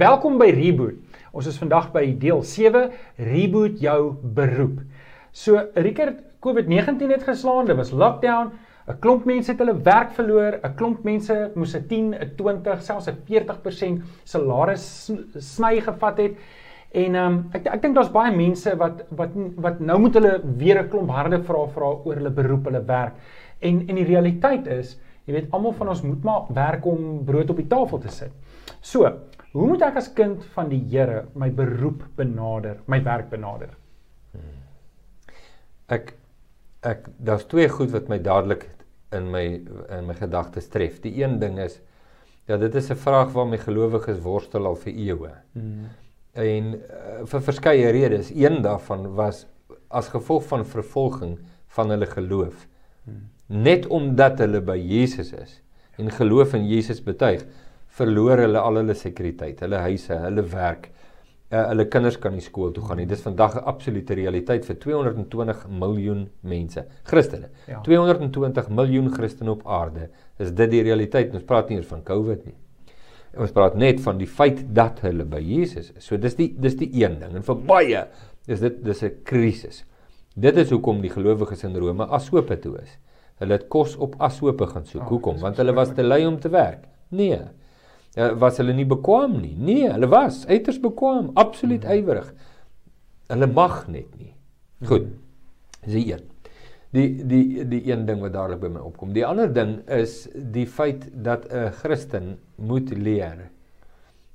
Welkom by Reboot. Ons is vandag by deel 7, Reboot jou beroep. So Rickert, COVID-19 het geslaan, dit was lockdown. 'n Klomp mense het hulle werk verloor, 'n klomp mense moes 'n 10, 'n 20, selfs 'n 40% salaris sny gevat het. En ehm um, ek ek dink daar's baie mense wat wat wat nou moet hulle weer 'n klomp harde vrae vra oor hulle beroep, hulle werk. En en die realiteit is, jy weet almal van ons moet maar werk om brood op die tafel te sit. So, hoe moet ek as kind van die Here my beroep benader, my werk benader? Ek ek daar's twee goed wat my dadelik in my in my gedagtes tref. Die een ding is ja, dit is 'n vraag waarmee gelowiges worstel al vir eeue. Hmm. En uh, vir verskeie redes. Een daarvan was as gevolg van vervolging van hulle geloof. Hmm. Net omdat hulle by Jesus is en geloof in Jesus betuig, verloor hulle al hulle sekuriteit, hulle huise, hulle werk, uh, hulle kinders kan nie skool toe gaan nie. Dis vandag 'n absolute realiteit vir 220 miljoen mense, Christene. Ja. 220 miljoen Christene op aarde. Is dit die realiteit? Ons praat nie eens van COVID nie. Ons praat net van die feit dat hulle by Jesus is. So dis die dis die een ding en vir baie is dit dis 'n krisis. Dit is hoekom die gelowiges in Rome ashope toe is. Hulle het kos op ashope gaan soek. Oh, hoekom? Want hulle was te lui om te werk. Nee. Ja, was hulle nie bekwam nie. Nee, hulle was uiters bekwam, absoluut mm. ywerig. Hulle mag net nie. Goed. Dis die een. Die die die een ding wat dadelik by my opkom. Die ander ding is die feit dat 'n Christen moet leer.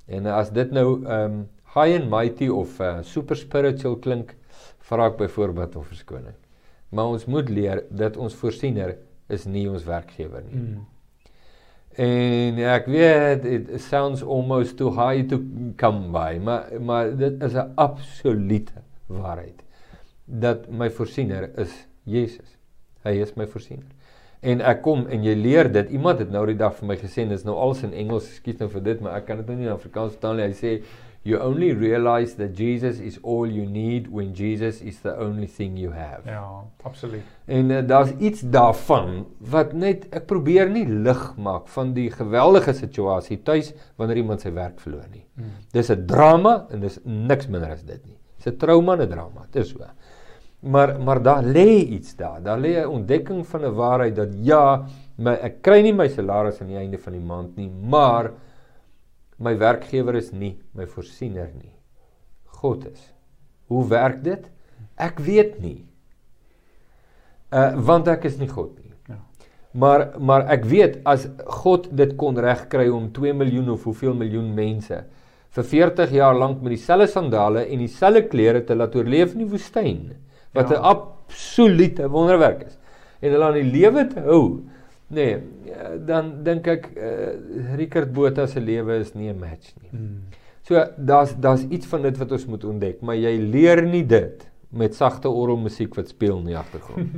En as dit nou um high and mighty of uh, super spiritual klink, vra ek byvoorbeeld om verskoning. Maar ons moet leer dat ons voorsiener is nie ons werkgewer nie. Mm. En ek weet it sounds almost too high to come by, maar maar dit is 'n absolute waarheid dat my voorsiener is Jesus. Hy is my voorsiener. En ek kom en jy leer dit. Iemand het nou die dag vir my gesê dis nou als in Engels, skuis nou vir dit, maar ek kan dit nou nie in Afrikaans vertaal nie. Hy sê you only realize that Jesus is all you need when Jesus is the only thing you have. Ja, absoluut. En uh, daar's iets daarvan wat net ek probeer nie lig maak van die geweldige situasie tuis wanneer iemand sy werk verloor nie. Hmm. Dis 'n drama en dis niks minder as dit nie. Dis 'n trauma en 'n drama, dis so. Maar maar daar lê iets daar. Daar lê 'n ontdekking van 'n waarheid dat ja, my ek kry nie my salaris aan die einde van die maand nie, maar My werkgewer is nie my voorsiener nie. God is. Hoe werk dit? Ek weet nie. Uh want ek is nie God nie. Ja. Maar maar ek weet as God dit kon regkry om 2 miljoen of hoeveel miljoen mense vir 40 jaar lank met dieselfde sandale en dieselfde klere te laat oorleef in die woestyn wat 'n ja. absolute wonderwerk is en hulle aan die lewe te hou Nee, dan dink ek uh, eh, Rickert Botha se lewe is nie 'n match nie. Hmm. So daar's daar's iets van dit wat ons moet ontdek, maar jy leer nie dit met sagte orgelmusiek wat speel in die agtergrond.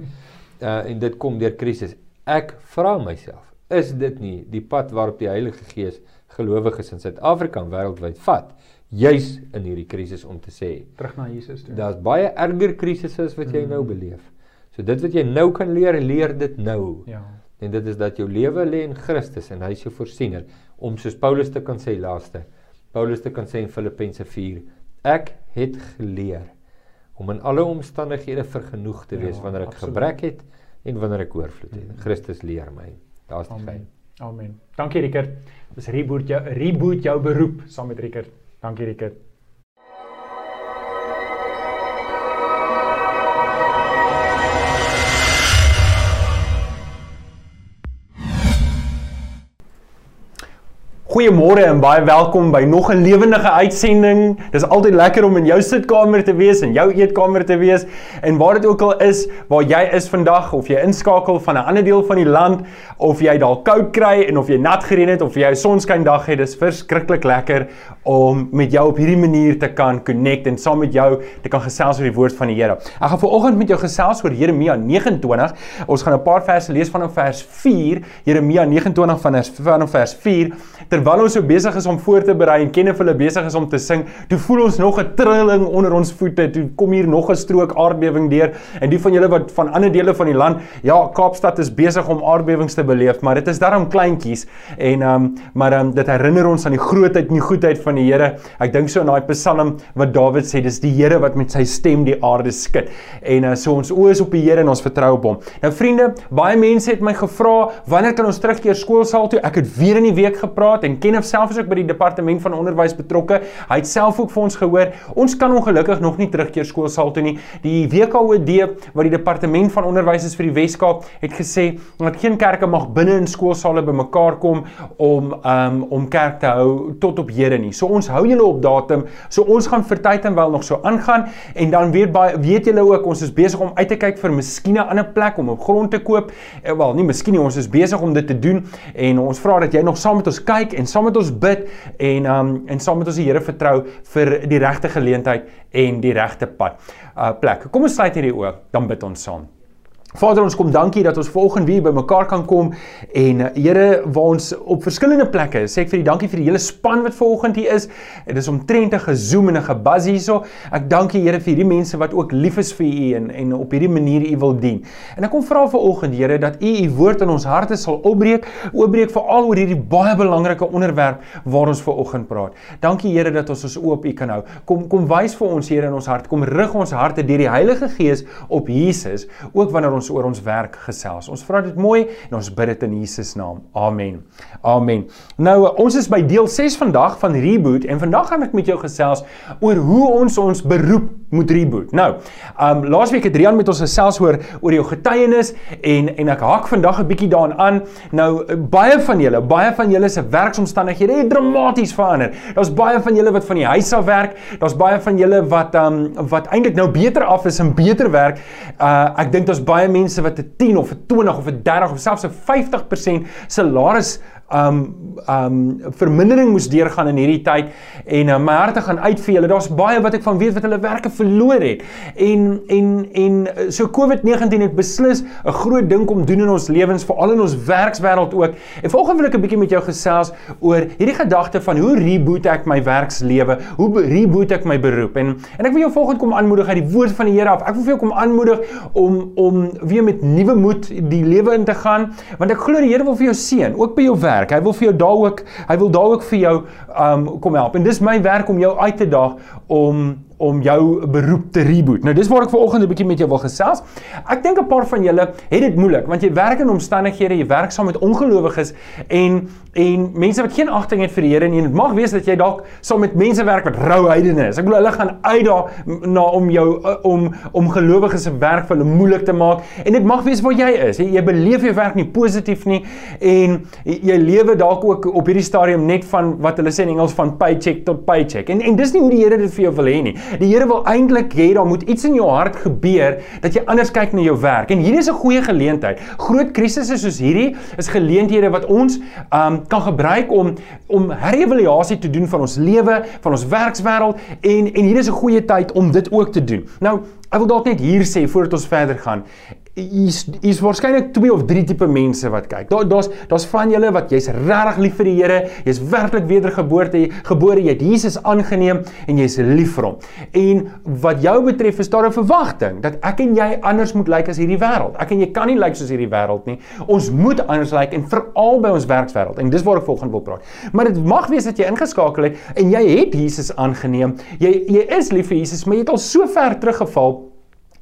uh en dit kom deur krisis. Ek vra myself, is dit nie die pad waarop die Heilige Gees gelowiges in Suid-Afrika en wêreldwyd vat? juis in hierdie krisis om te sê terug na Jesus toe. Daar's baie erger krisisse wat jy mm. nou beleef. So dit wat jy nou kan leer, leer dit nou. Ja en dit is dat jou lewe lê in Christus en hy is jou voorsiener om soos Paulus te kan sê laaste Paulus te kan sê in Filippense 4 ek het geleer om in alle omstandighede vergenoeg te wees ja, wanneer ek absoluut. gebrek het en wanneer ek oorvloed het. Mm. Christus leer my. Daar's die fyn amen. Dankie Rickert. Dis reboot jou reboot jou beroep saam met Rickert. Dankie Rickert Goeiemôre en baie welkom by nog 'n lewendige uitsending. Dis altyd lekker om in jou sitkamer te wees en jou eetkamer te wees en waar dit ook al is waar jy is vandag of jy inskakel van 'n ander deel van die land of jy dalk koud kry en of jy nat gereën het of jy 'n sonskyn dag het. Dis verskriklik lekker om met jou op hierdie manier te kan connect en saam met jou te kan gesels oor die woord van die Here. Ek gaan vanoggend met jou gesels oor Jeremia 29. Ons gaan 'n paar verse lees van vers 4, Jeremia 29 van vers van vers 4 terwyl terwyl ons so besig is om voor te berei en ken of hulle besig is om te sing, toe voel ons nog 'n trilling onder ons voete. Toe kom hier nog 'n strook aardbewing deur en die van julle wat van ander dele van die land, ja, Kaapstad is besig om aardbewings te beleef, maar dit is daarom kleintjies en ehm um, maar ehm um, dit herinner ons aan die grootheid en die goedheid van die Here. Ek dink so aan daai Psalm wat Dawid sê, dis die Here wat met sy stem die aarde skud. En uh, so ons oë is op die Here en ons vertrou op hom. Nou vriende, baie mense het my gevra, wanneer kan ons terugkeer skoolsaal toe? Ek het weer in die week gepraat en Kenneth self is ook by die departement van onderwys betrokke. Hy het self ook vir ons gehoor, ons kan ongelukkig nog nie terugkeer skoolsaal toe nie. Die WKOD wat die departement van onderwys is vir die Wes-Kaap het gesê dat geen kerke mag binne in skoolsale bymekaar kom om um, om kerk te hou tot op Here nie. So ons hou julle op datum. So ons gaan vir tyd en wel nog so aangaan en dan weet baie weet julle ook ons is besig om uit te kyk vir miskien 'n ander plek om op grond te koop. Eh, wel, nie miskien nie, ons is besig om dit te doen en ons vra dat jy nog saam met ons kyk en saam met ons bid en um en saam met ons die Here vertrou vir die regte geleentheid en die regte pad. Uh plek. Kom ons sluit hierdie oë, dan bid ons saam. Vader ons kom dankie dat ons volgende week bymekaar kan kom en uh, Here waar ons op verskillende plekke sê ek vir die dankie vir die hele span wat vanoggend hier is. Dit is omtrent 'n gezoom en 'n gebuzz hierso. Ek dank U Here vir hierdie mense wat ook lief is vir U en en op hierdie manier U wil dien. En ek kom vra vanoggend Here dat U U woord in ons harte sal opbreek, oopbreek veral oor hierdie baie belangrike onderwerp waar ons vanoggend praat. Dankie Here dat ons ons oop U kan hou. Kom kom wys vir ons Here in ons hart, kom rig ons harte deur die Heilige Gees op Jesus, ook wanneer ons oor ons werk gesels. Ons vra dit mooi en ons bid dit in Jesus naam. Amen. Amen. Nou ons is by deel 6 vandag van Reboot en vandag gaan ek met jou gesels oor hoe ons ons beroep moet reboot. Nou, um laasweek het Rian met ons gesels oor oor jou getuienis en en ek hak vandag 'n bietjie daaraan aan. Nou baie van julle, baie van julle se werksomstandighede het dramaties verander. Daar's baie van julle wat van die huis af werk. Daar's baie van julle wat um wat eintlik nou beter af is en beter werk. Uh ek dink daar's baie mense wat 'n 10 of 'n 20 of 'n 30 of selfs 'n 50% salaris um um vermindering moes deurgaan in hierdie tyd en uh, my harte gaan uit vir julle. Daar's baie wat ek van weet wat hulle werke verloor het. En en en uh, so COVID-19 het beslis 'n groot ding kom doen in ons lewens, veral in ons werkswêreld ook. En volgens wil ek 'n bietjie met jou gesels oor hierdie gedagte van hoe reboot ek my werkslewe? Hoe reboot ek my beroep? En en ek wil jou volgens kom aanmoedig uit die woord van die Here af. Ek wil vir jou kom aanmoedig om om weer met nuwe moed die lewe in te gaan, want ek glo die Here wil vir jou seën, ook by jou werk. Hy wil vir jou daar ook, hy wil daar ook vir jou um kom help. En dis my werk om jou uit te daag om om jou beroep te reboot. Nou dis waar ek vanoggend 'n bietjie met jou wil gesels. Ek dink 'n paar van julle het dit moeilik want jy werk in omstandighede, jy werk saam met ongelowiges en en mense wat geen agting het vir die Here nie. Dit mag wees dat jy dalk saam met mense werk wat rou heidene is. Ek bedoel hulle gaan uitdaag na om jou om om gelowiges se werk vir hulle moeilik te maak en dit mag wees waar jy is. Jy, jy beleef jou werk nie positief nie en jy lewe dalk ook op hierdie stadium net van wat hulle sê in Engels van paycheck tot paycheck. En en dis nie hoe die Here dit vir jou wil hê nie. Die Here wil eintlik hê daar moet iets in jou hart gebeur dat jy anders kyk na jou werk. En hierdie is 'n goeie geleentheid. Groot krisisse soos hierdie is geleenthede wat ons um kan gebruik om om herëvaluasie te doen van ons lewe, van ons werkswêreld en en hierdie is 'n goeie tyd om dit ook te doen. Nou, ek wil dalk net hier sê voordat ons verder gaan hier's hier's waarskynlik twee of drie tipe mense wat kyk. Daar daar's daar's van julle wat jy's regtig lief vir die Here, jy's werklik wedergeboorte, gebore, jy het Jesus aangeneem en jy's lief vir hom. En wat jou betref is daar 'n verwagting dat ek en jy anders moet lyk as hierdie wêreld. Ek en jy kan nie lyk soos hierdie wêreld nie. Ons moet anders lyk en veral by ons werkswêreld. En dis waar ek volgende wil praat. Maar dit mag wees dat jy ingeskakel het en jy het Jesus aangeneem. Jy jy is lief vir Jesus, maar jy het al so ver teruggeval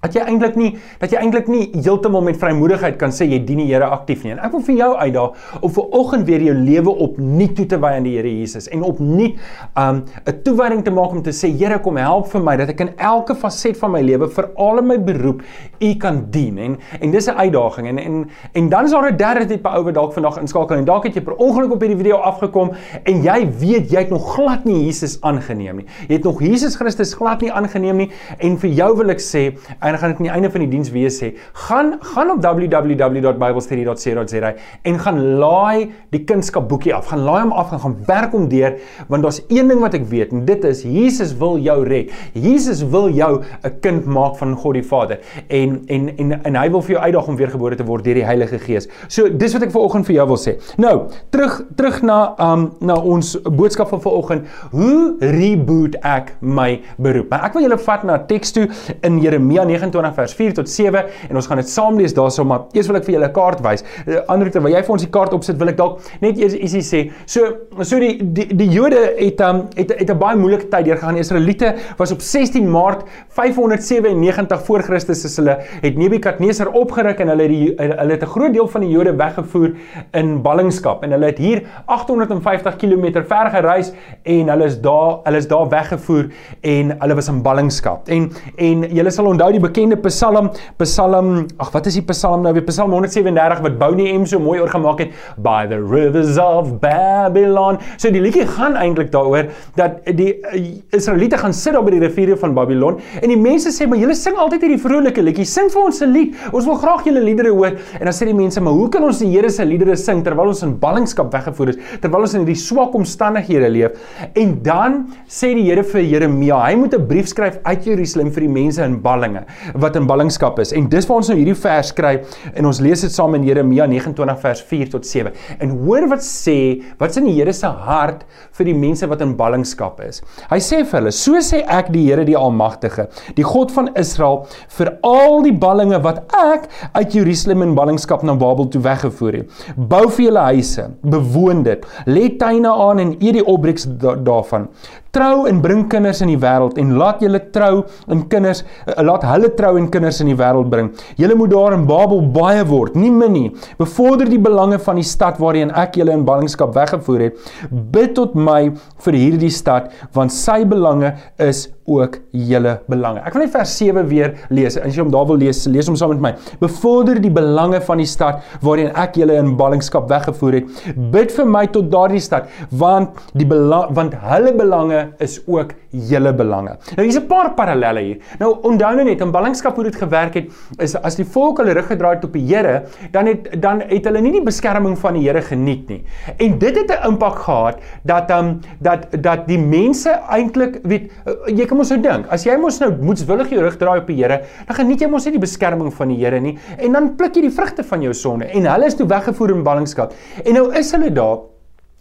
dat jy eintlik nie dat jy eintlik nie heeltemal met vrymoedigheid kan sê jy dien die Here aktief nie. En ek wil vir jou uitdaag om vir oggend weer jou lewe opnuut toe te wy aan die Here Jesus en opnuut um 'n toewyding te maak om te sê Here kom help vir my dat ek in elke faset van my lewe veral in my beroep U kan dien. En en dis 'n uitdaging en en en dan is daar 'n derde tipe ou wat dalk vandag inskakel en dalk het jy per ongeluk op hierdie video afgekom en jy weet jy het nog glad nie Jesus aangeneem nie. Jy het nog Jesus Christus glad nie aangeneem nie en vir jou wil ek sê en dan gaan dit aan die einde van die diens weer sê, gaan gaan op www.biblestudy.co.za en gaan laai die kunskap boekie af. Gaan laai hom af en gaan werk hom deur want daar's een ding wat ek weet en dit is Jesus wil jou red. Jesus wil jou 'n kind maak van God die Vader en en en en hy wil vir jou uitdaag om weergebore te word deur die Heilige Gees. So dis wat ek vanoggend vir jou wil sê. Nou, terug terug na um na ons boodskap van vanoggend. Hoe reboot ek my beroep? Maar ek wil julle vat na teks toe in Jeremia 29 vers 4 tot 7 en ons gaan dit saam lees daarso maar eers wil ek vir julle 'n kaart wys. Uh, Andre terwyl jy vir ons die kaart opsit, wil ek dalk net eers ietsie sê. So so die die, die Jode het um het het 'n baie moeilike tyd deurgegaan. Israeliete was op 16 Maart 597 voor Christus is hulle het Nebukadneser opgeruk en hulle het die hulle het 'n groot deel van die Jode weggevoer in ballingskap en hulle het hier 850 km ver gereis en hulle is daar hulle is daar weggevoer en hulle was in ballingskap. En en julle sal onthou die bekende Psalm Psalm ag wat is die Psalm nou weer Psalm 137 wat Bouni M so mooi oorgemaak het by the rivers of Babylon. So die liedjie gaan eintlik daaroor dat die uh, Israeliete gaan sit daar by die riviere van Babylon en die mense sê maar julle sing altyd hierdie vrolike liedjie. Sing vir ons 'n lied. Ons wil graag julle liedere hoor. En dan sê die mense maar hoe kan ons die Here se liedere sing terwyl ons in ballingskap weggevoer is, terwyl ons in hierdie swak omstandighede leef? En dan sê die Here vir Jeremia, hy moet 'n brief skryf uit Jerusalem vir die mense in ballinge wat in ballingskap is. En dis waar ons nou hierdie vers kry en ons lees dit saam in Jeremia 29 vers 4 tot 7. En hoor wat sê, wat's in die Here se hart vir die mense wat in ballingskap is. Hy sê vir hulle: "So sê ek die Here die Almagtige, die God van Israel, vir al die ballinge wat ek uit Jerusalem in ballingskap na Babel toe weggevoer het. Bou vir julle huise, bewoon dit, lê tuine aan en eet die opbreks da daarvan. Trou en bring kinders in die wêreld en laat julle trou en kinders laat hulle trou en kinders in die wêreld bring. Julle moet daar in Babel baie word, nie min nie. Bevorder die belange van die stad waarheen ek julle in ballingskap weggevoer het. Bid tot my vir hierdie stad want sy belange is ook julle belange. Ek wil net vers 7 weer lees. As jy hom daar wil lees, lees hom saam met my. Bevorder die belange van die stad waarheen ek julle in ballingskap weggevoer het. Bid vir my tot daardie stad want die belang want hulle belange is ook julle belange. Nou hier's 'n paar parallelle hier. Nou onthou nou net in ballingskap hoe dit gewerk het is as die volk hulle rug gedraai het op die Here, dan het dan het hulle nie die beskerming van die Here geniet nie. En dit het 'n impak gehad dat um dat dat die mense eintlik weet jy kan mos nou dink, as jy mos nou moetswillig jou rug draai op die Here, dan geniet jy mos nie die beskerming van die Here nie en dan pluk jy die vrugte van jou sonde en hulle is toe weggevoer in ballingskap. En nou is hulle daar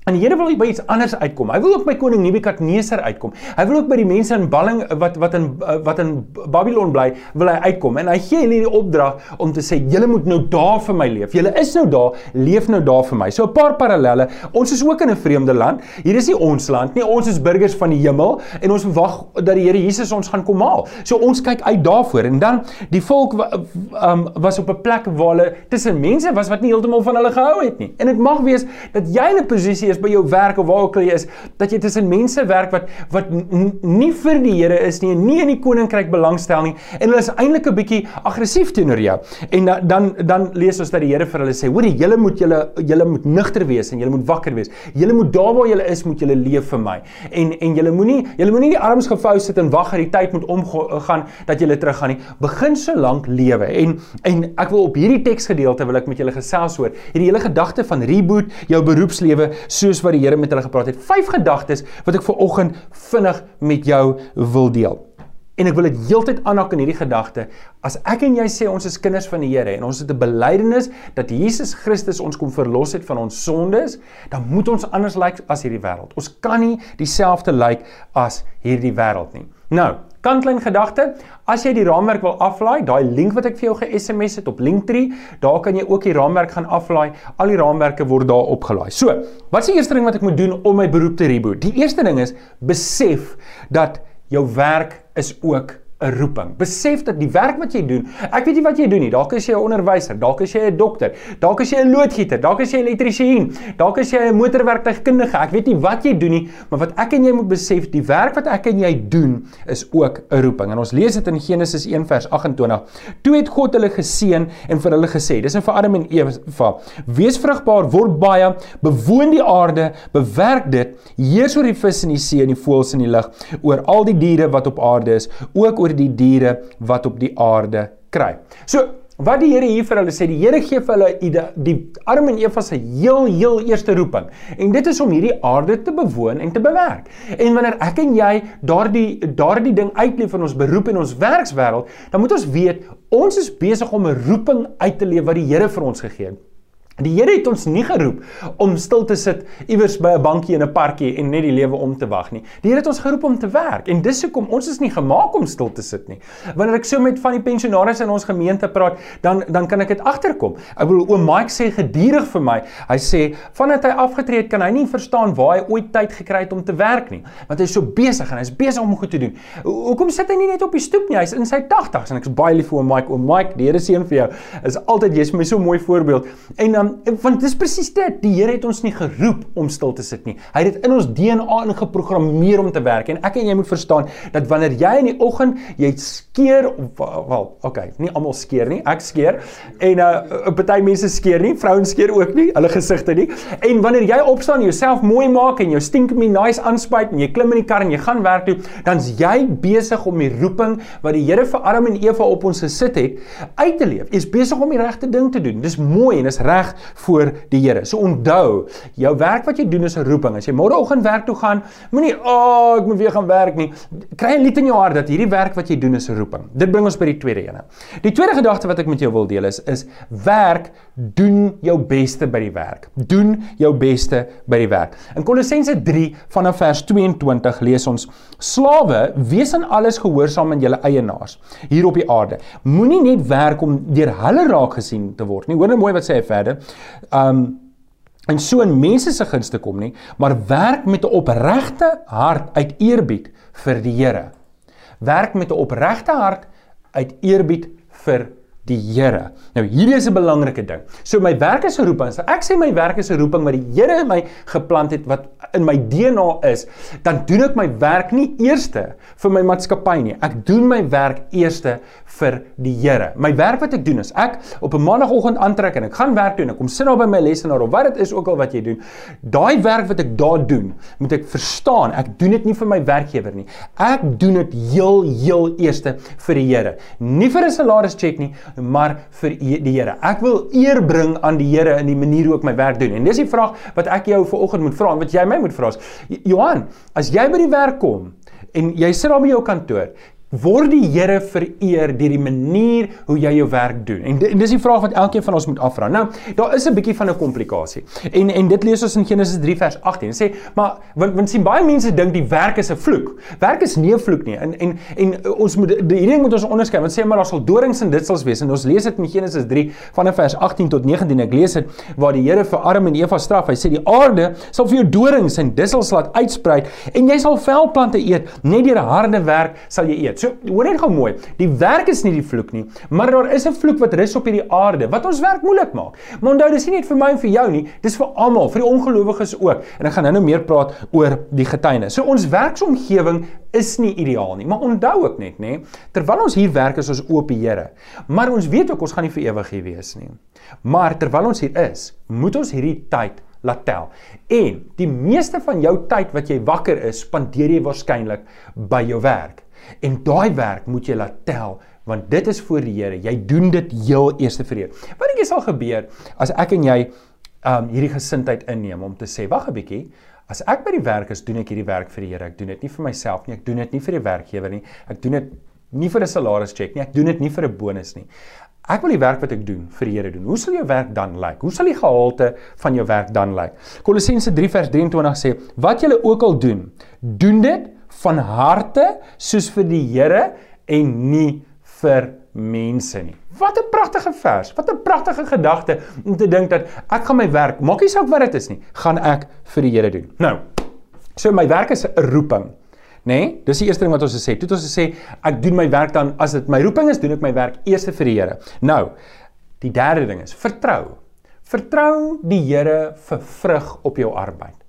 En die Here wil by iets anders uitkom. Hy wil ook by koning Nebukadneser uitkom. Hy wil ook by die mense in balling wat wat in wat in Babylon bly, wil hy uitkom. En hy gee hulle die opdrag om te sê: "Julle moet nou daar vir my leef. Julle is nou daar, leef nou daar vir my." So 'n paar parallelle. Ons is ook in 'n vreemde land. Hier is nie ons land nie. Ons is burgers van die hemel en ons wag dat die Here Jesus ons gaan kom haal. So ons kyk uit daarvoor. En dan die volk um, was op 'n plek waar hulle tussen mense was wat nie heeltemal van hulle gehou het nie. En dit mag wees dat jy in 'n posisie is by jou werk of waar ook al jy is, dat jy tussen mense werk wat wat nie vir die Here is nie nie in die koninkryk belangstel nie en hulle is eintlik 'n bietjie aggressief teenoor jou. En da, dan dan lees ons dat die Here vir hulle sê: "Hoor, julle moet julle julle moet nugter wees en julle moet wakker wees. Julle moet daar waar julle is, moet julle leef vir my. En en julle moenie julle moenie die arms gevou sit en wag dat die tyd moet omgaan dat julle teruggaan nie. Begin so lank lewe. En en ek wil op hierdie teksgedeelte wil ek met julle gesels oor hierdie hele gedagte van reboot jou beroepslewe so soos wat die Here met hulle gepraat het. Vyf gedagtes wat ek vir oggend vinnig met jou wil deel. En ek wil dit heeltyd aanhaak in hierdie gedagte. As ek en jy sê ons is kinders van die Here en ons het 'n belydenis dat Jesus Christus ons kom verlos het van ons sondes, dan moet ons anders lyk like as hierdie wêreld. Ons kan nie dieselfde lyk like as hierdie wêreld nie. Nou, kantlyn gedagte, as jy die raamwerk wil aflaai, daai link wat ek vir jou ge-SMS het op Linktree, daar kan jy ook die raamwerk gaan aflaai. Al die raamwerke word daar opgelaai. So, wat is die eerste ding wat ek moet doen om my beroep te reboot? Die eerste ding is besef dat jou werk is ook 'n roeping. Besef dat die werk wat jy doen, ek weet nie wat jy doen nie. Dalk is jy 'n onderwyser, dalk is jy 'n dokter, dalk is jy 'n loodgieter, dalk is jy 'n elektriesien, dalk is jy 'n motorwerktuigkundige. Ek weet nie wat jy doen nie, maar wat ek en jy moet besef, die werk wat ek en jy doen is ook 'n roeping. En ons lees dit in Genesis 1 vers 28. Toe het God hulle geseën en vir hulle gesê, dis 'n vir Adam en Eva, wees vrugbaar, word baie, bewoon die aarde, bewerk dit, heers oor die vis in die see en die voëls in die lug, oor al die diere wat op aarde is, ook oor die diere wat op die aarde kry. So Wat die Here hier vir hulle sê, die Here gee vir hulle die, die Adam en Eva se heel heel eerste roeping. En dit is om hierdie aarde te bewoon en te bewerk. En wanneer ek en jy daardie daardie ding uitleef in ons beroep en ons werkswêreld, dan moet ons weet ons is besig om 'n roeping uit te leef wat die Here vir ons gegee het. Die Here het ons nie geroep om stil te sit iewers by 'n bankie in 'n parkie en net die lewe om te wag nie. Die Here het ons geroep om te werk en dis hoekom ons is nie gemaak om stil te sit nie. Wanneer ek so met van die pensionaars in ons gemeente praat, dan dan kan ek dit agterkom. Ek bedoel oom Mike sê gedurig vir my, hy sê vandat hy afgetree het, kan hy nie verstaan waar hy ooit tyd gekry het om te werk nie, want hy is so besig en hy is besig om goed te doen. Hoekom sit hy nie net op die stoep nie? Hy's in sy 80s en ek is baie lief vir oom Mike. Oom Mike, die Here seën vir jou. Is altyd jy's vir my so 'n mooi voorbeeld. En dan um, want dis presies dit. Die Here het ons nie geroep om stil te sit nie. Hy het dit in ons DNA ingeprogrammeer om te werk. En ek en jy moet verstaan dat wanneer jy in die oggend jy skeer of wel, okay, nie almal skeer nie. Ek skeer en uh 'n party mense skeer nie. Vrouens skeer ook nie hulle gesigte nie. En wanneer jy opstaan, jouself mooi maak en jou stink me nice aanspuit en jy klim in die kar en jy gaan werk toe, dan's jy besig om die roeping wat die Here vir Adam en Eva op ons gesit het uit te leef. Jy's besig om die regte ding te doen. Dis mooi en dis reg voor die Here. So onthou, jou werk wat jy doen is 'n roeping. As jy môreoggend werk toe gaan, moenie, "Ag, oh, ek moet weer gaan werk nie." Kry 'n lied in jou hart dat hierdie werk wat jy doen is 'n roeping. Dit bring ons by die tweede ene. Die tweede gedagte wat ek met jou wil deel is is werk, doen jou beste by die werk. Doen jou beste by die werk. In Kolossense 3 vanaf vers 22 lees ons: "Slawe, wees aan alles gehoorsaam aan julle eienaars hier op die aarde. Moenie net werk om deur hulle raak gesien te word nie." Hoor nou mooi wat sê hy verder um en so in mense se gunste kom nie, maar werk met 'n opregte hart uit eerbied vir die Here. Werk met 'n opregte hart uit eerbied vir die Here. Nou hierdie is 'n belangrike ding. So my werk is 'n roeping. So ek sê my werk is 'n roeping wat die Here in my geplant het wat in my DNA is, dan doen ek my werk nie eerste vir my maatskappy nie. Ek doen my werk eerste vir die Here. My werk wat ek doen is ek op 'n maandagooggend aantrek en ek gaan werk doen. Ek kom sit daar by my lesenaar of wat dit is ook al wat jy doen. Daai werk wat ek daar doen, moet ek verstaan. Ek doen dit nie vir my werkgewer nie. Ek doen dit heel heel eerste vir die Here. Nie vir 'n salaris check nie, maar vir die Here. Ek wil eer bring aan die Here in die manier hoe ek my werk doen. En dis die vraag wat ek jou vanoggend moet vra en wat jy my moet vra. Johan, as jy by die werk kom en jy sit daar by jou kantoor, word die Here vereer deur die manier hoe jy jou werk doen. En, en dis die vraag wat elkeen van ons moet afvra. Nou, daar is 'n bietjie van 'n komplikasie. En en dit lees ons in Genesis 3 vers 18. Dit sê, maar want want sien baie mense dink die werk is 'n vloek. Werk is nie 'n vloek nie. En en en ons moet hierdie moet ons onderskei. Want sê maar daar sal dorings en dit sal wees. En ons lees dit in Genesis 3 van vers 18 tot 19. Ek lees dit waar die Here vir Adam en Eva straf. Hy sê die aarde sal vir jou dorings en dissels laat uitsprei en jy sal velplante eet. Net deur harde werk sal jy eet. So, hoor net gou mooi. Die werk is nie die vloek nie, maar daar is 'n vloek wat rus op hierdie aarde wat ons werk moeilik maak. Maar onthou, dis nie net vir my en vir jou nie, dis vir almal, vir die ongelowiges ook. En ek gaan nou-nou meer praat oor die getuienis. So ons werksomgewing is nie ideaal nie, maar onthou ook net, nê, terwyl ons hier werk is ons oop die Here. Maar ons weet ook ons gaan nie vir ewig hier wees nie. Maar terwyl ons hier is, moet ons hierdie tyd laat tel. En die meeste van jou tyd wat jy wakker is, spandeer jy waarskynlik by jou werk. En daai werk moet jy laat tel want dit is voor die Here. Jy doen dit heel eers vir Here. Wat dink jy sal gebeur as ek en jy um hierdie gesindheid inneem om te sê, wag 'n bietjie, as ek by die werk is, doen ek hierdie werk vir die Here. Ek doen dit nie vir myself nie, ek doen dit nie vir die werkgewer nie. Ek doen dit nie vir 'n salaris check nie, ek doen dit nie vir 'n bonus nie. Ek wil die werk wat ek doen vir die Here doen. Hoe sal jou werk dan lyk? Hoe sal die gehalte van jou werk dan lyk? Kolossense 3 vers 23 sê: "Wat julle ook al doen, doen dit van harte soos vir die Here en nie vir mense nie. Wat 'n pragtige vers. Wat 'n pragtige gedagte om te dink dat ek gaan my werk, maak nie saak wat dit is nie, gaan ek vir die Here doen. Nou. So my werk is 'n roeping. Nê? Nee, dis die eerste ding wat ons gesê. Toe het ons gesê ek doen my werk dan as dit my roeping is, doen ek my werk eers vir die Here. Nou, die derde ding is vertrou. Vertrou die Here vir vrug op jou arbeid.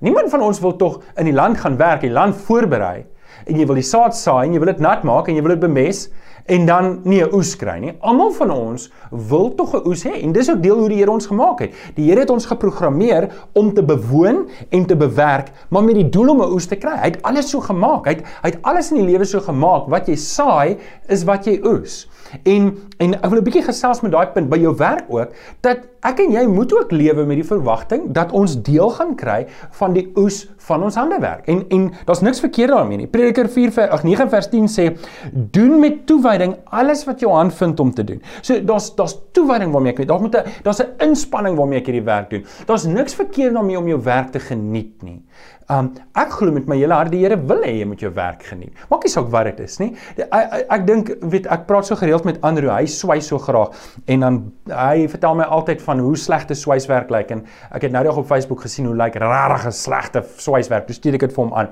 Niemand van ons wil tog in die land gaan werk, die land voorberei en jy wil die saad saai en jy wil dit nat maak en jy wil dit bemes en dan nie 'n oes kry nie. Almal van ons wil tog 'n oes hê en dis ook deel hoe die Here ons gemaak het. Die Here het ons geprogrammeer om te bewoon en te bewerk, maar met die doel om 'n oes te kry. Hy het alles so gemaak. Hy het hy het alles in die lewe so gemaak. Wat jy saai is wat jy oes. En en ek wil 'n bietjie gesels met daai punt by jou werk ook dat ek en jy moet ook lewe met die verwagting dat ons deel gaan kry van die oes van ons handewerk. En en daar's niks verkeerd daarmee nie. Prediker 4 vers 8 9 vers 10 sê doen met toewyding alles wat jou hand vind om te doen. So daar's daar's toewyding waarmee ek. Daar moet daar's 'n inspanning waarmee ek hierdie werk doen. Daar's niks verkeerd daarmee om jou werk te geniet nie. Um ek glo met my hele hart die Here wil hê jy moet jou werk geniet. Maak nie saak wat dit is nie. Ek ek, ek dink weet ek praat so gereeld met Andrew. Hy swys so graag en dan hy vertel my altyd van hoe slegte swyswerk lyk en ek het nou net op Facebook gesien hoe lyk regtig 'n slegte swyswerk. Dis stuur ek dit vir hom aan.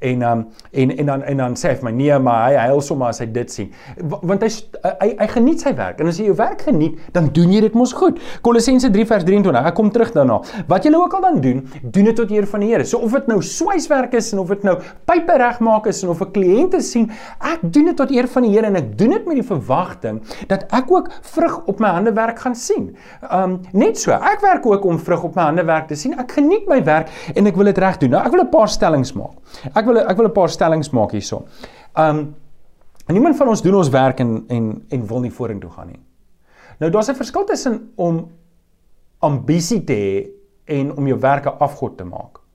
En um en en dan en dan sê hy vir my nee, maar hy huil sommer as hy dit sien. Want hy hy hy geniet sy werk. En as jy jou werk geniet, dan doen jy dit mos goed. Kolossense 3 vers 23. Ek kom terug daarna. Wat jy ook al dan doen, doen dit tot eer van die Here. So of dit nou swyswerk is en of dit nou pype regmaak is en of 'n kliënte sien, ek doen dit tot eer van die Here en ek doen dit met die verwagting dat ek ook vrug op my hande werk gaan sien. Um net so, ek werk ook om vrug op my hande werk te sien. Ek geniet my werk en ek wil dit reg doen. Nou ek wil 'n paar stellings maak. Ek wil ek wil 'n paar stellings maak hierso. Um niemand van ons doen ons werk en en en wil nie vorentoe gaan nie. Nou daar's 'n verskil tussen om ambisie te hê en om jou werk 'n afgod te maak.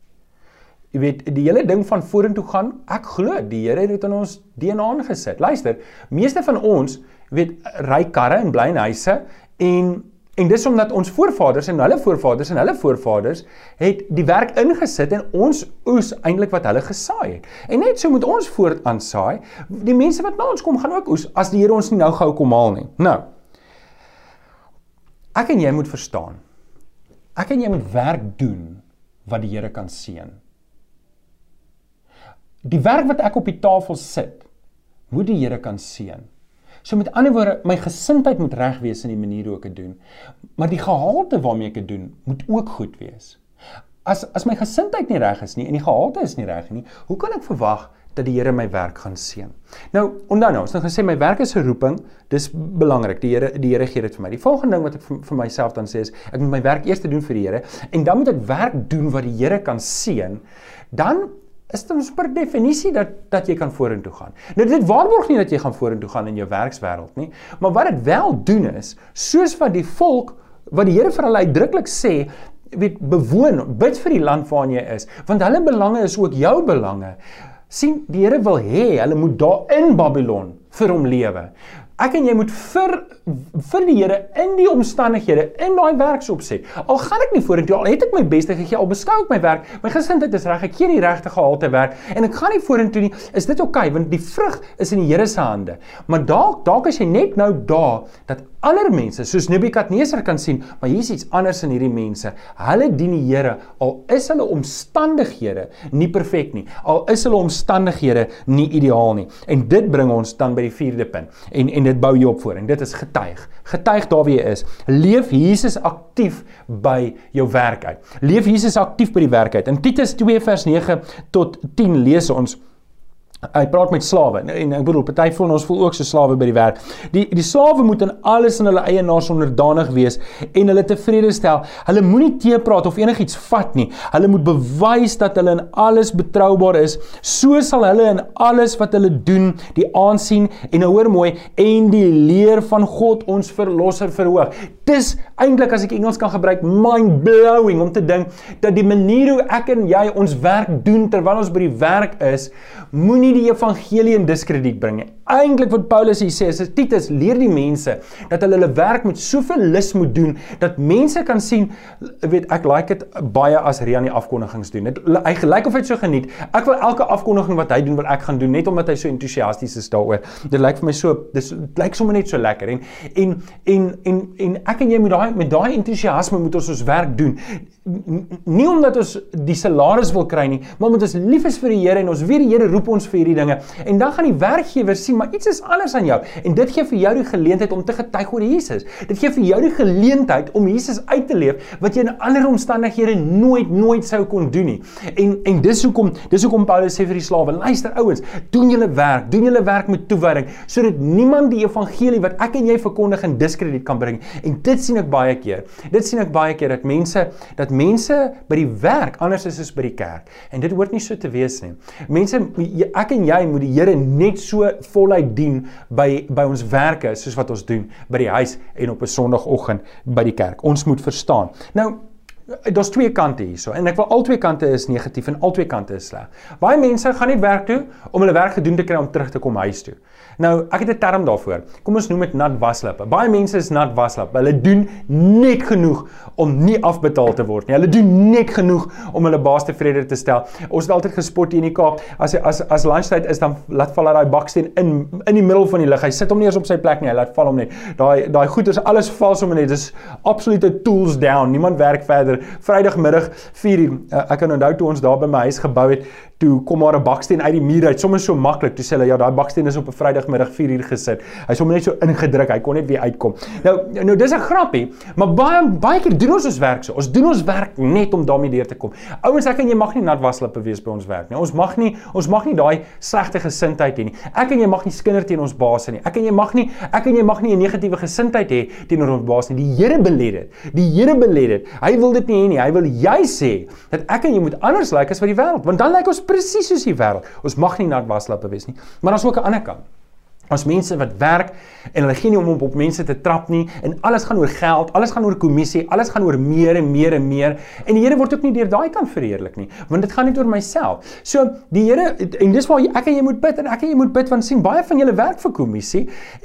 Jy weet, die hele ding van vorentoe gaan, ek glo die Here het dit in ons DNA ingesit. Luister, meeste van ons, weet, ry karre en bly in huise en en dis omdat ons voorvaders en hulle voorvaders en hulle voorvaders het die werk ingesit en ons oes eintlik wat hulle gesaai het. En net so moet ons voortaan saai. Die mense wat na ons kom gaan ook oes as die Here ons nie nou gou kom haal nie. Nou. Ek en jy moet verstaan. Ek en jy moet werk doen wat die Here kan seën. Die werk wat ek op die tafel sit, moet die Here kan seën. So met ander woorde, my gesindheid moet reg wees in die manier hoe ek dit doen. Maar die gehalte waarmee ek dit doen, moet ook goed wees. As as my gesindheid nie reg is nie en die gehalte is nie reg nie, hoe kan ek verwag dat die Here my werk gaan seën? Nou, onthou nou, ons het gesê my werk is 'n roeping. Dis belangrik. Die Here die Here gee dit vir my. Die volgende ding wat ek vir, vir myself dan sê is, ek moet my werk eers doen vir die Here en dan moet ek werk doen wat die Here kan seën. Dan is dit per definisie dat dat jy kan vorentoe gaan. Nou dit waarborg nie dat jy gaan vorentoe gaan in jou werkswêreld nie, maar wat dit wel doen is, soos wat die volk wat die Here vir hulle uitdruklik sê, weet bewoon, bid vir die land waarin jy is, want hulle belange is ook jou belange. sien die Here wil hê hulle moet daar in Babylon vir hom lewe. Ek en jy moet vir vir die Here in die omstandighede in daai werksopset. Al gaan ek nie vorentoe al het ek my beste gegee, al beskou ek my werk, my gesindheid is reg, ek gee die regte gehalte werk en ek gaan nie vorentoe nie. Is dit oukei okay, want die vrug is in die Here se hande. Maar dalk dalk as jy net nou daar dat ander mense soos Nebukadneser kan sien, maar hier's iets anders in hierdie mense. Hulle dien die Here al is hulle omstandighede nie perfek nie. Al is hulle omstandighede nie ideaal nie. En dit bring ons dan by die vierde punt. En en dit bou jy op voor en dit is getuig. Getuig daar wie jy is. Leef Jesus aktief by jou werk uit. Leef Jesus aktief by die werk uit. In Titus 2 vers 9 tot 10 lees ons Hy praat met slawe en ek bedoel party van ons voel ook so slawe by die werk. Die die slawe moet in alles aan hulle eienaars onderdanig wees en hulle tevrede stel. Hulle moenie teepraat of enigiets vat nie. Hulle moet bewys dat hulle in alles betroubaar is. So sal hulle in alles wat hulle doen die aansien en nou hoor mooi en die leer van God ons verlosser verhoog. Dis eintlik as ek Engels kan gebruik mind blowing om te dink dat die manier hoe ek en jy ons werk doen terwyl ons by die werk is, moenie nie die evangelie in diskrediet bring nie. Eintlik wat Paulus hier sê is Titus leer die mense dat hulle hulle werk met soveel lus moet doen dat mense kan sien weet ek like dit baie as Rian die afkondigings doen. Dit hy gelyk of hy so geniet. Ek wil elke afkondiging wat hy doen wil ek gaan doen net omdat hy so entoesiasties is daaroor. Dit lyk vir my so dis lyk sommer net so lekker en en en en en ek en jy moet daai met daai entoesiasme moet ons ons werk doen. Nie omdat ons die salaris wil kry nie, maar omdat ons lief is vir die Here en ons weet die Here roep ons vir hierdie dinge. En dan gaan die werkgewer sien maar iets is anders aan jou en dit gee vir jou die geleentheid om te getuig oor Jesus. Dit gee vir jou die geleentheid om Jesus uit te leef wat jy in ander omstandighede nooit nooit sou kon doen nie. En en dis hoekom dis hoekom Paulus sê vir die slawe, luister ouens, doen julle werk, doen julle werk met toewyding sodat niemand die evangelie wat ek en jy verkondig in diskrediet kan bring. En dit sien ek baie keer. Dit sien ek baie keer dat mense dat mense by die werk anders is as by die kerk. En dit hoort nie so te wees nie. Mense ek en jy moet die Here net so voluit dien by by ons werke soos wat ons doen by die huis en op 'n Sondagoggend by die kerk. Ons moet verstaan. Nou daar's twee kante hierso en ek wil albei kante is negatief en albei kante is sleg. Baie mense gaan nie werk toe om hulle werk gedoen te kry om terug te kom huis toe. Nou, ek het 'n term daarvoor. Kom ons noem dit nat waslippe. Baie mense is nat waslippe. Hulle doen net genoeg om nie afbetaal te word nie. Hulle doen net genoeg om hulle baas tevrede te stel. Ons het altyd gespot hier in die Kaap. As as as lunchtyd is dan laat val daai baksteen in in die middel van die lug. Hy sit hom nie eens op sy plek nie. Hy laat val hom net. Daai daai goeders alles val sommer net. Dis absolute tools down. Niemand werk verder. Vrydagmiddag 4uur. Uh, ek kan onthou toe ons daar by my huis gebou het, toe kom maar 'n baksteen uit die muur uit, sommer so maklik. Toe sê hulle ja, daai baksteen is op 'n Vrydagmiddag 4uur gesit. Hy's sommer net so ingedruk. Hy kon net weer uitkom. Nou nou dis 'n grappie, maar baie baie keer doen ons ons werk so. Ons doen ons werk net om daarmee deur te kom. Ouens, ek en jy mag nie nat waslippe wees by ons werk nie. Ons mag nie ons mag nie daai slegte gesindheid hê nie. Ek en jy mag nie skinder teen ons baas nie. Ek en jy mag nie ek en jy mag nie 'n negatiewe gesindheid hê teenoor ons baas nie. Die Here belê dit. Die Here belê dit. Hy wil dit nie hê nie. Hy wil jy sê dat ek en jy moet anders lyk like as wat die wêreld, want dan lyk like ons presies soos die wêreld. Ons mag nie nat waslappe wees nie. Maar daar's ook 'n ander kant. Ons mense wat werk en hulle gee nie om op, op mense te trap nie en alles gaan oor geld, alles gaan oor kommissie, alles gaan oor meer en meer en meer en die Here word ook nie deur daai kant verheerlik nie, want dit gaan net oor myself. So die Here en dis waar ek en jy moet bid en ek en jy moet bid want sien baie van julle werk vir kommissie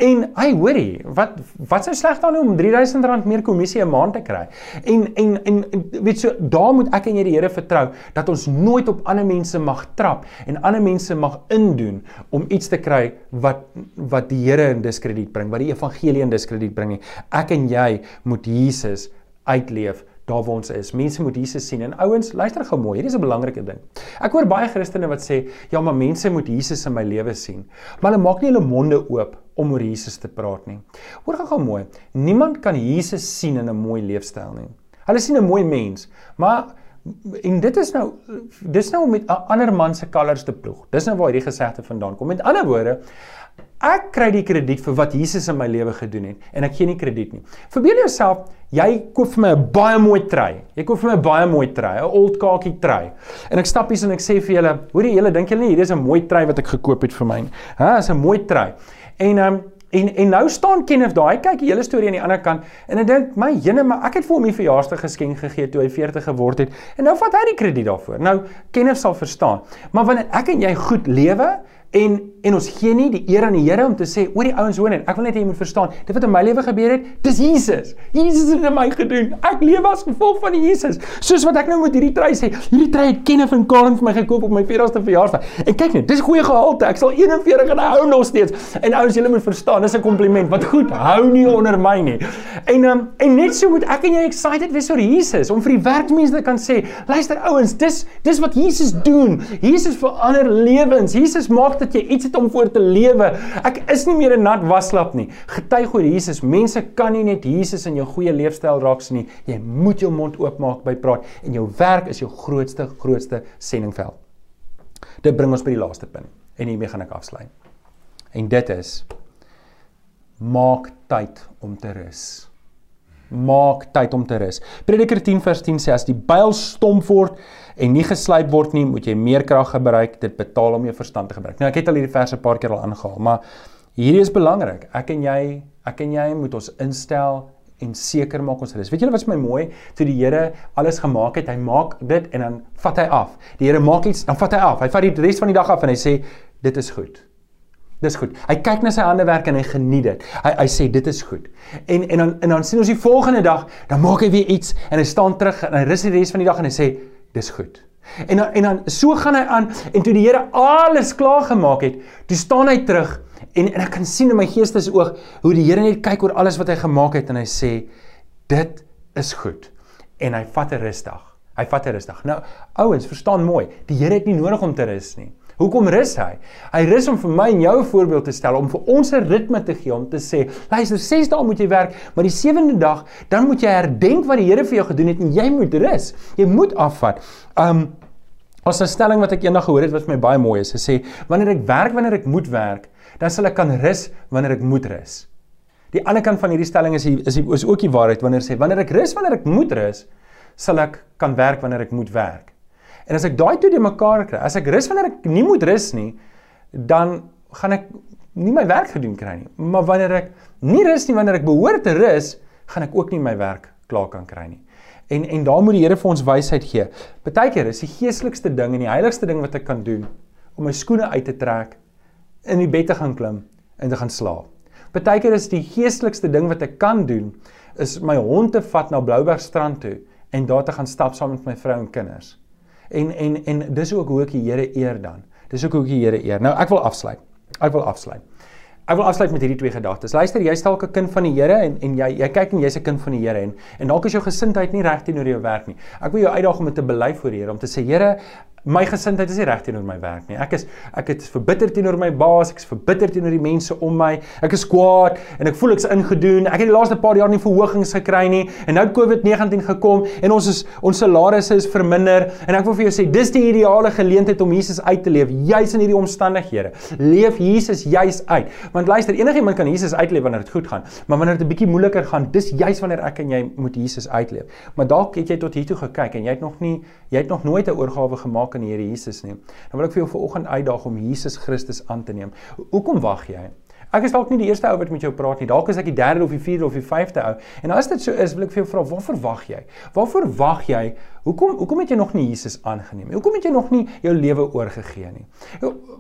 en hy hoorie, wat wat sou sleg daarin om R3000 meer kommissie 'n maand te kry. En en en weet so daar moet ek en jy die Here vertrou dat ons nooit op ander mense mag trap en ander mense mag indoen om iets te kry wat wat die Here in diskrediet bring, wat die evangelie in diskrediet bring nie. Ek en jy moet Jesus uitleef daar waar ons is. Mense moet Jesus sien. En ouens, luister gou mooi. Hierdie is 'n belangrike ding. Ek hoor baie Christene wat sê, "Ja, maar mense moet Jesus in my lewe sien." Maar hulle maak nie hulle monde oop om oor Jesus te praat nie. Hoor gou mooi. Niemand kan Jesus sien in 'n mooi leefstyl nie. Hulle sien 'n mooi mens, maar en dit is nou dis nou met 'n ander man se kalvers te ploeg. Dis nou waar hierdie gesegde vandaan kom. Met ander woorde, Ek kry die krediet vir wat Jesus in my lewe gedoen het en ek gee nie krediet nie. Verbeel jouself, jy koop vir my 'n baie mooi trui. Jy koop vir my 'n baie mooi trui, 'n old khaki trui. En ek stap hier en ek sê vir julle, hoorie julle, dink julle nie hierdie is 'n mooi trui wat ek gekoop het vir my nie? Hæ, is 'n mooi trui. En ehm um, en en nou staan Kenneth daai kyk die hele storie aan die ander kant en ek dink my jene maar ek het vir hom 'n verjaarsdag geskenk gegee toe hy 40 geword het en nou vat hy die krediet daarvoor. Nou Kenneth sal verstaan. Maar wanneer ek en jy goed lewe En en ons gee nie die eer aan die Here om te sê oor die ouens hoor net. Ek wil net hê jy moet verstaan, dit wat in my lewe gebeur het, dis Jesus. Jesus het dit in my gedoen. Ek leef as gevolg van Jesus. Soos wat ek nou met hierdie trui sê, hierdie trui het Kenneth en Colin vir my gekoop op my 40ste verjaarsdag. En kyk net, dis goeie gehalte. Ek sal 41 en hou nog steeds. En ouens, julle moet verstaan, dis 'n kompliment. Wat goed, hou nie onder my nie. En um, en net so moet ek en jy excited wees oor Jesus om vir die werkmense te kan sê, luister ouens, dis dis wat Jesus doen. Jesus verander lewens. Jesus maak dat jy iets het om voor te lewe. Ek is nie meer 'n nat waslap nie. Getuig oor Jesus. Mense kan nie net Jesus in jou goeie leefstyl raak sien nie. Jy moet jou mond oopmaak by praat en jou werk is jou grootste grootste sendingveld. Dit bring ons by die laaste punt en hiermee gaan ek afsluit. En dit is maak tyd om te rus. Maak tyd om te rus. Prediker 10 vers 10 sê as die byl stomp word en nie geslyp word nie, moet jy meer krag gebruik. Dit betaal om jou verstand te gebruik. Nou ek het al hierdie verse 'n paar keer al aangehaal, maar hierdie is belangrik. Ek en jy, ek en jy moet ons instel en seker maak ons rus. Weet julle wat is my mooi? Toe die Here alles gemaak het, hy maak dit en dan vat hy af. Die Here maak iets, dan vat hy af. Hy vat die res van die dag af en hy sê dit is goed. Dis goed. Hy kyk na sy hande werk en hy geniet dit. Hy hy sê dit is goed. En en dan en dan sien ons die volgende dag, dan maak hy weer iets en hy staan terug en hy rus die res van die dag en hy sê dis goed. En dan, en dan so gaan hy aan en toe die Here alles klaar gemaak het, toe staan hy terug en en ek kan sien in my geestesoog hoe die Here net kyk oor alles wat hy gemaak het en hy sê dit is goed. En hy vat 'n rusdag. Hy vat 'n rusdag. Nou ouens, verstaan mooi, die Here het nie nodig om te rus nie. Hoekom rus hy? Hy rus om vir my en jou 'n voorbeeld te stel om vir ons 'n ritme te gee om te sê, luister, 6 dae moet jy werk, maar die 7de dag dan moet jy herdenk wat die Here vir jou gedoen het en jy moet rus. Jy moet afvat. Um as 'n stelling wat ek eendag gehoor het wat vir my baie mooi is, hy sê wanneer ek werk wanneer ek moet werk, dan sal ek kan rus wanneer ek moet rus. Die ander kant van hierdie stelling is die, is die, is ook die waarheid wanneer sê wanneer ek rus wanneer ek moet rus, sal ek kan werk wanneer ek moet werk. En as ek daai twee die mekaar kry, as ek rus wanneer ek nie moet rus nie, dan gaan ek nie my werk gedoen kry nie. Maar wanneer ek nie rus nie, wanneer ek behoort te rus, gaan ek ook nie my werk klaar kan kry nie. En en daar moet die Here vir ons wysheid gee. Partykeer is die geestelikste ding en die heiligste ding wat ek kan doen om my skoene uit te trek, in die bed te gaan klim en te gaan slaap. Partykeer is die geestelikste ding wat ek kan doen is my hond te vat na Bloubergstrand toe en daar te gaan stap saam met my vrou en kinders. En en en dis ook hoe ek die Here eer dan. Dis ook hoe ek die Here eer. Nou ek wil afsluit. Ek wil afsluit. Ek wil afsluit met hierdie twee gedagtes. Luister, jy's dalk 'n kind van die Here en en jy jy kyk en jy's 'n kind van die Here en en dalk is jou gesindheid nie reg teenoor jou werk nie. Ek wil jou uitdaag om dit te bely voor die Here om te sê Here, my gesindheid is nie reg teenoor my werk nie. Ek is ek het verbitter teenoor my baas, ek is verbitter teenoor die mense om my. Ek is kwaad en ek voel ek's ingedoen. Ek het die laaste paar jaar nie verhogings gekry nie en nou COVID-19 gekom en ons is ons salarisse is verminder en ek wil vir jou sê dis die ideale geleentheid om Jesus uit te leef juis in hierdie omstandighede. Leef Jesus juis uit. Want luister, enigiemand kan Jesus uitleef wanneer dit goed gaan, maar wanneer dit 'n bietjie moeiliker gaan, dis juis wanneer ek en jy moet Jesus uitleef. Maar dalk het jy tot hier toe gekyk en jy het nog nie jy het nog nooit 'n oorgawe gemaak aan die Here Jesus nie. Dan wil ek vir jou vanoggend uitdaag om Jesus Christus aan te neem. Hoekom wag jy? Ek is dalk nie die eerste ou wat met jou praat nie. Dalk is ek die derde of die vierde of die vyfde ou. En as dit so is, wil ek vir jou vra, waarvoor wag jy? Waarvoor wag jy? Hoekom hoekom het jy nog nie Jesus aangeneem nie? Hoekom het jy nog nie jou lewe oorgegee nie?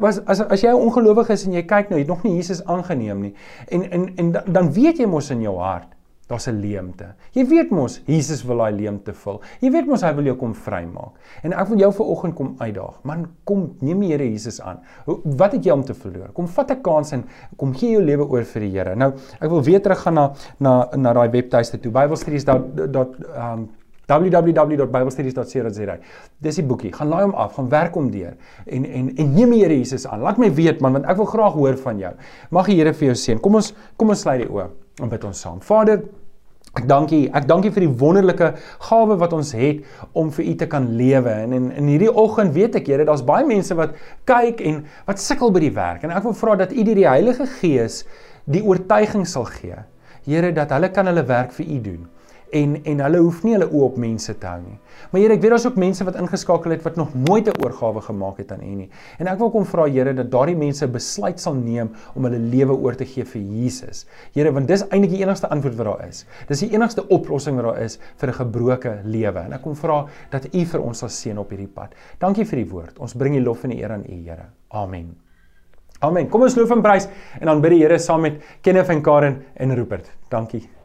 Was as as jy 'n ongelowige is en jy kyk nou, jy het nog nie Jesus aangeneem nie. En en en dan weet jy mos in jou hart Daar's 'n leemte. Jy weet mos Jesus wil daai leemte vul. Jy weet mos hy wil jou kom vrymaak. En ek wil jou vanoggend kom uitdaag. Man, kom neem die Here Jesus aan. Wat het jy om te verloor? Kom vat 'n kans en kom gee jou lewe oor vir die Here. Nou, ek wil weer terug gaan na na na daai webtuiste toe. Bybelstudies.dot um www.biblestudies.co.za. Dis die boekie. Gaan laai hom af, gaan werk hom deur en en en neem die Here Jesus aan. Laat my weet man, want ek wil graag hoor van jou. Mag die Here vir jou seën. Kom ons kom ons sluit die oë en bid ons saam. Vader, ek dank U. Ek dank U vir die wonderlike gawe wat ons het om vir U te kan lewe. En in in hierdie oggend weet ek, Here, daar's baie mense wat kyk en wat sukkel by die werk. En ek wil vra dat U deur die Heilige Gees die oortuiging sal gee. Here, dat hulle kan hulle werk vir U doen en en hulle hoef nie hulle oë op mense te hou nie. Maar Here, ek weet daar's ook mense wat ingeskakel het wat nog nooit 'n oorgawe gemaak het aan U nie. En ek wil kom vra Here dat daardie mense besluit sal neem om hulle lewe oor te gee vir Jesus. Here, want dis eintlik die enigste antwoord wat daar is. Dis die enigste oplossing wat daar is vir 'n gebroke lewe. En ek kom vra dat U vir ons sal seën op hierdie pad. Dankie vir die woord. Ons bring die lof en die eer aan U, Here. Amen. Amen. Kom ons loof en prys en dan bid die Here saam met Kenneth en Karen en Rupert. Dankie.